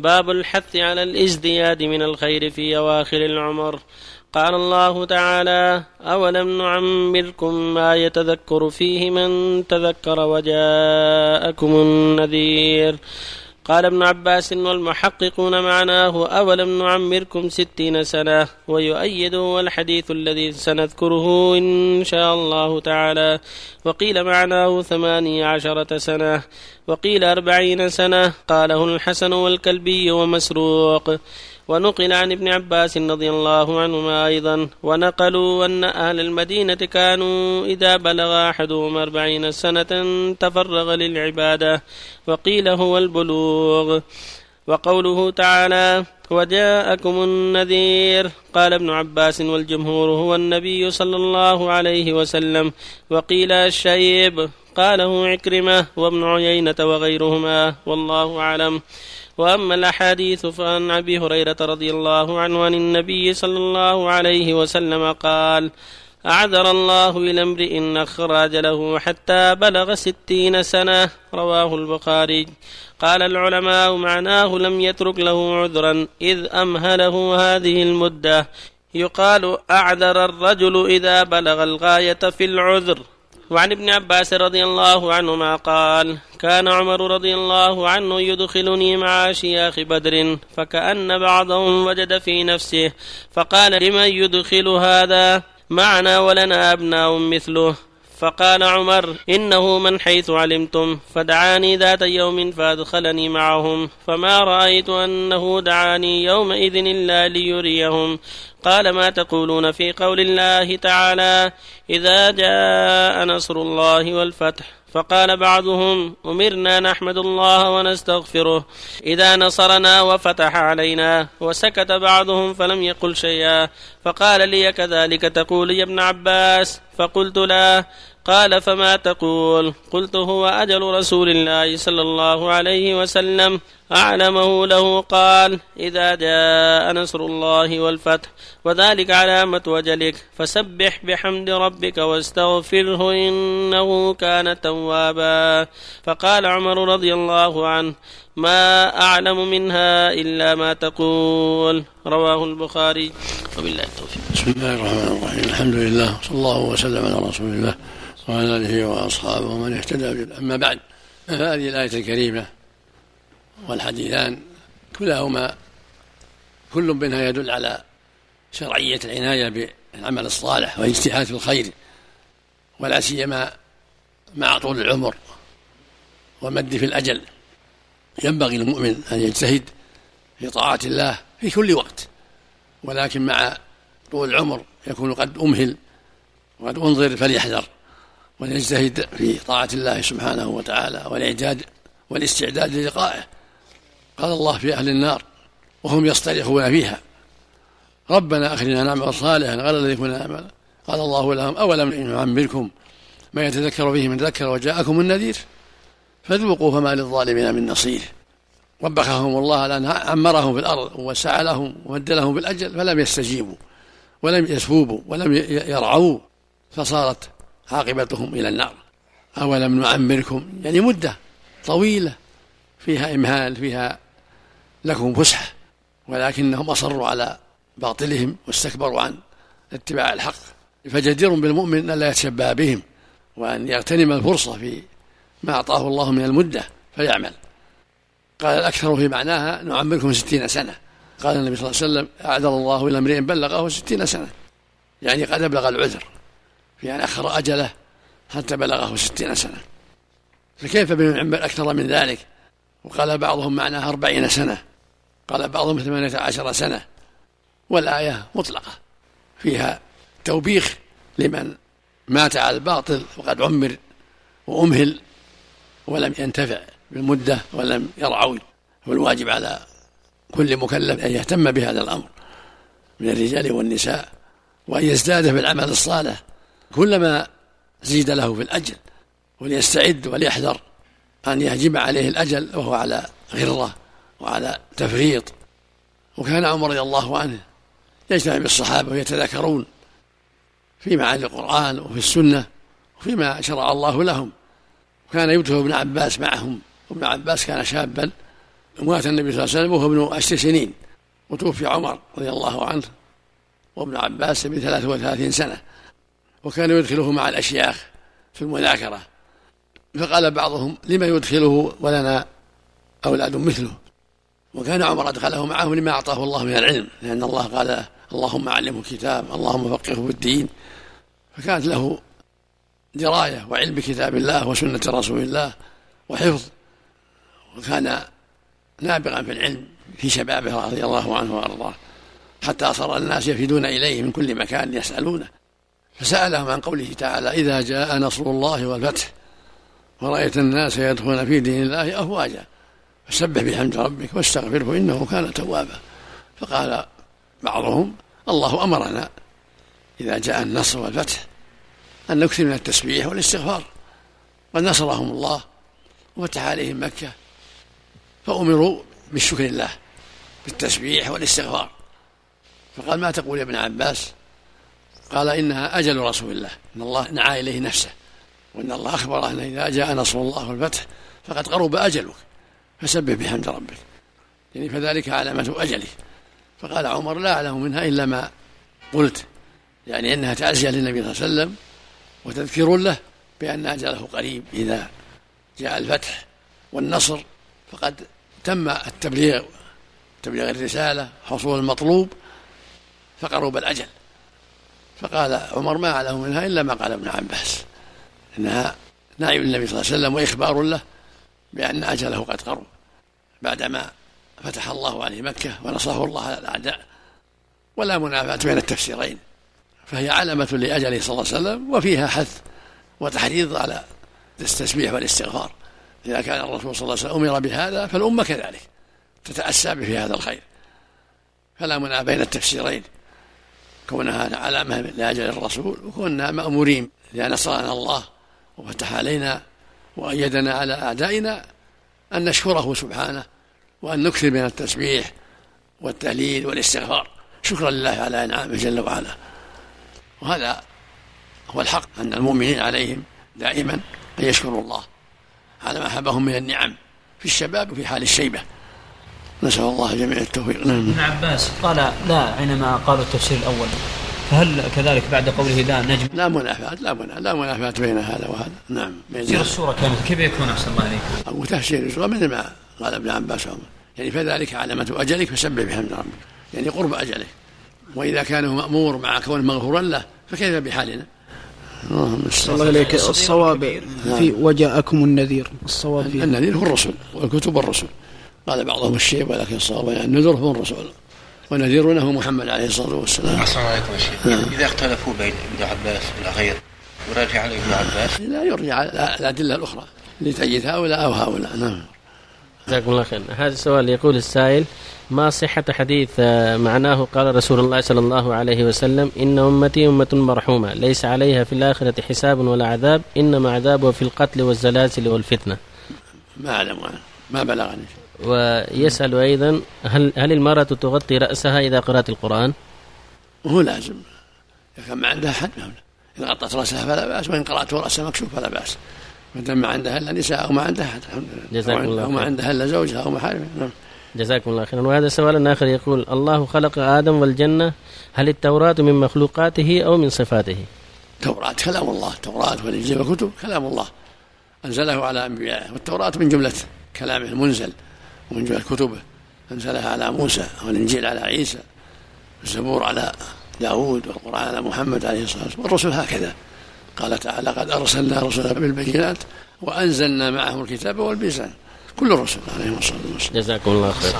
باب الحث على الازدياد من الخير في أواخر العمر. قال الله تعالى أولم نعمركم ما يتذكر فيه من تذكر وجاءكم النذير. قال ابن عباس والمحققون معناه أولم نعمركم ستين سنة ويؤيد الحديث الذي سنذكره إن شاء الله تعالى. وقيل معناه ثماني عشرة سنة وقيل أربعين سنة. قاله الحسن والكلبي ومسروق. ونقل عن ابن عباس رضي الله عنهما أيضا ونقلوا أن أهل المدينة كانوا إذا بلغ أحدهم أربعين سنة تفرغ للعبادة وقيل هو البلوغ. وقوله تعالى وجاءكم النذير. قال ابن عباس والجمهور هو النبي صلى الله عليه وسلم. وقيل الشيب. قاله عكرمة وابن عيينة وغيرهما. والله أعلم. وأما الأحاديث فعن أبي هريرة رضي الله عنه عن النبي صلى الله عليه وسلم قال أعذر الله إلى امرئ أخر أجله حتى بلغ ستين سنة. رواه البخاري. قال العلماء معناه لم يترك له عذرا إذ أمهله هذه المدة. يقال أعذر الرجل إذا بلغ الغاية في العذر. وعن ابن عباس رضي الله عنهما قال كان عمر رضي الله عنه يدخلني مع شياخ بدر فكأن بعضهم وجد في نفسه فقال لمن يدخل هذا؟ معنا ولنا أبناء مثله. فقال عمر إنه من حيث علمتم فدعاني ذات يوم فأدخلني معهم فما رأيت أنه دعاني يومئذ إلا ليريهم. قال ما تقولون في قول الله تعالى إذا جاء نصر الله والفتح فقال بعضهم أمرنا نحمد الله ونستغفره. إذا نصرنا وفتح علينا وسكت بعضهم فلم يقل شيئا. فقال لي كذلك تقول يا ابن عباس. فقلت لا. قال فما تقول؟ قلت هو أجل رسول الله صلى الله عليه وسلم. أعلمه له قال إذا جاء نصر الله والفتح وذلك علامة وجلك فسبح بحمد ربك واستغفره إنه كان توابا. فقال عمر رضي الله عنه ما أعلم منها إلا ما تقول. رواه البخاري. وبالله التوفيق. بسم الله الرحمن الرحيم. الحمد لله. صلى الله وسلم على رسول الله وعلى آله وأصحابه ومن اهتدى أما بعد هذه الآية الكريمة والحديثان كلاهما كل منها يدل على شرعية العناية بالعمل الصالح والاجتهاد في الخير ولا سيما مع طول العمر والمد في الأجل. ينبغي للمؤمن أن يجتهد في طاعة الله في كل وقت ولكن مع طول العمر يكون قد أمهل وقد أنظر فليحذر وليجتهد في طاعة الله سبحانه وتعالى والإعداد والإستعداد للقائه. قال الله في أهل النار وهم يصطرخون فيها. ربنا أخرجنا نعمل صالحا غير الذي كنا نعمل. قال الله لهم أولم نعمركم ما يتذكر فيه من تذكر وجاءكم النذير؟ فذوقوا فما للظالمين من نصير. وبخهم الله لأن عمرهم في الأرض ووسع لهم ومد لهم بالأجل فلم يستجيبوا ولم يسوبوا ولم يرعوا فصارت عاقبتهم إلى النار. أولم نعمركم؟ يعني مدة طويلة. فيها إمهال فيها لكم فسحة ولكنهم أصروا على باطلهم واستكبروا عن اتباع الحق. فجدير بالمؤمن ألا يتشبه بهم وأن يغتنم الفرصة في ما أعطاه الله من المدة فيعمل. قال الأكثر في معناها نعمركم ستين سنة. قال النبي صلى الله عليه وسلم أعذر الله إلى امرئ بلغه ستين سنة. يعني قد أبلغ العذر في أن أخر أجله حتى بلغه ستين سنة. فكيف بمن يعمر أكثر من ذلك؟ وقال بعضهم معناها أربعين سنة. قال بعضهم ثمانية عشر سنة والآية مطلقة فيها توبيخ لمن مات على الباطل وقد عمر وأمهل ولم ينتفع بالمدة ولم يرعوي والواجب على كل مكلف أن يهتم بهذا الأمر من الرجال والنساء وأن يزداد في العمل الصالح كلما زيد له في الأجل وليستعد وليحذر أن يهجم عليه الأجل وهو على غرة وعلى تفريط. وكان عمر رضي الله عنه يجتمع بالصحابة ويتذاكرون في معاني القرآن وفي السنة وفيما شرع الله لهم. وكان يدخل ابن عباس معهم. وابن عباس كان شابا. مات النبي صلى الله عليه وسلم وهو ابن عشر سنين. وتوفي عمر رضي الله عنه وابن عباس بثلاث وثلاثين سنة. وكان يدخله مع الأشياخ في المذاكرة. فقال بعضهم لما يدخله ولنا أولاد مثله؟ وكان عمر أدخله معه لما أعطاه الله من العلم لأن الله قال اللهم علمه الكتاب اللهم فقهه في الدين. فكانت له دراية وعلم بكتاب الله وسنة رسول الله وحفظ وكان نابغا في العلم في شبابه رضي الله عنه وأرضاه حتى صار الناس يفدون إليه من كل مكان يسالونه فسألهم عن قوله تعالى إذا جاء نصر الله والفتح ورأيت الناس يدخلون في دين الله أفواجا. فسبح بحمد ربك واستغفره إنه كان توابا. فقال بعضهم الله أمرنا إذا جاء النصر والفتح أن نكثر من التسبيح والاستغفار. قد نصرهم الله وفتح عليهم مكة. فأمروا بالشكر لله بالتسبيح والاستغفار. فقال ما تقول يا ابن عباس؟ قال إنها أجل رسول الله. إن الله نعى إليه نفسه. وإن الله اخبر ان إذا جاء نصر الله والفتح فقد قرب أجلك. فسبح بحمد ربك. يعني فذلك علامة أجله. فقال عمر لا أعلم منها إلا ما قلت. يعني إنها تعزيه للنبي صلى الله عليه وسلم وتذكير له بأن أجله قريب إذا جاء الفتح والنصر. فقد تم التبليغ تبليغ الرسالة حصول المطلوب فقرب الأجل. فقال عمر ما أعلم منها إلا ما قال ابن عباس. إنها نائب النبي صلى الله عليه وسلم وإخبار له بان أجله قد قرب بعدما فتح الله عليه مكة ونصره الله على الأعداء ولا منافاة بين التفسيرين. فهي علامة لأجله صلى الله عليه وسلم وفيها حث وتحريض على التسبيح والاستغفار. إذا كان الرسول صلى الله عليه وسلم أمر بهذا فالأمة كذلك تتأسى به هذا الخير. فلا منافاة بين التفسيرين. كونها علامة لأجل الرسول وكوننا مأمورين اذا نصرنا الله وفتح علينا وأيدنا على أعدائنا أن نشكره سبحانه وأن نكثر من التسبيح والتهليل والاستغفار. شكرا لله على إنعامه جل وعلا. وهذا هو الحق أن المؤمنين عليهم دائما أن يشكروا الله على ما حبهم من النعم في الشباب وفي حال الشيبة. نسأل الله جميع التوفيق. نعم. ابن عباس قال لا حينما قالوا التفسير الأول فهل كذلك بعد قوله لا نجم؟ لا منافاة لا منافاة لا منافاة بين هذا وهذا. نعم تفسير السورة كاملة كيف يكون؟ أحسن الله عليك؟ أو تفسير السورة مثل ما قال ابن عباس. عمر يعني فذلك علامة أجلك فسبح بحمد ربك. يعني قرب أجله وإذا كان مأمور مع كونه مغفورا له فكيف بحالنا؟ اللهم الله عليك. الصواب في وجاءكم النذير. الصواب النذير هو الرسل والكتب الرسل قال بعضهم الشيب ولكن الصواب يعني النذر هو الرسول. ونذيرنا هو محمد عليه الصلاة والسلام. أحسن عليكم يا شيخ، نعم. إذا اختلفوا بين ابن عباس ولا غير يراجع على ابن عباس؟ لا يرجع الأدلة الأخرى لتأييد هؤلاء أو هؤلاء، نعم. جزاكم الله خير، هذا السؤال يقول السائل ما صحة حديث آه، معناه قال رسول الله صلى الله عليه وسلم إن أمتي أمة مرحومة ليس عليها في الآخرة حساب ولا عذاب إنما عذابه في القتل والزلازل والفتنة ما أعلم ما بلغني ويسأل أيضا هل هل المرأة تغطي رأسها إذا قرأت القرآن؟ هو لازم. إذا كان ما عندها أحد إن غطت رأسها فلا بأس وإن قرأت رأسها مكشوف فلا بأس. ما دام ما عندها إلا نساء أو ما عندها أحد الحمد لله. جزاكم الله أو ما عندها إلا زوجها أو محارمها نعم. جزاكم الله خيرا. وهذا سؤال آخر يقول الله خلق آدم والجنة هل التوراة من مخلوقاته أو من صفاته؟ التوراة كلام الله التوراة والإنجيل والكتب كلام الله. أنزله على أنبيائه والتوراة من جملة كلامه المنزل. ومن جملة كتبه أنزلها على موسى والإنجيل على عيسى الزبور على داود والقرآن على محمد عليه الصلاة والسلام والرسل هكذا. قال تعالى قد أرسلنا رسلا بالبينات وأنزلنا معهم الكتاب والميزان. كل الرسل عليهم الصلاة والسلام. جزاكم الله خير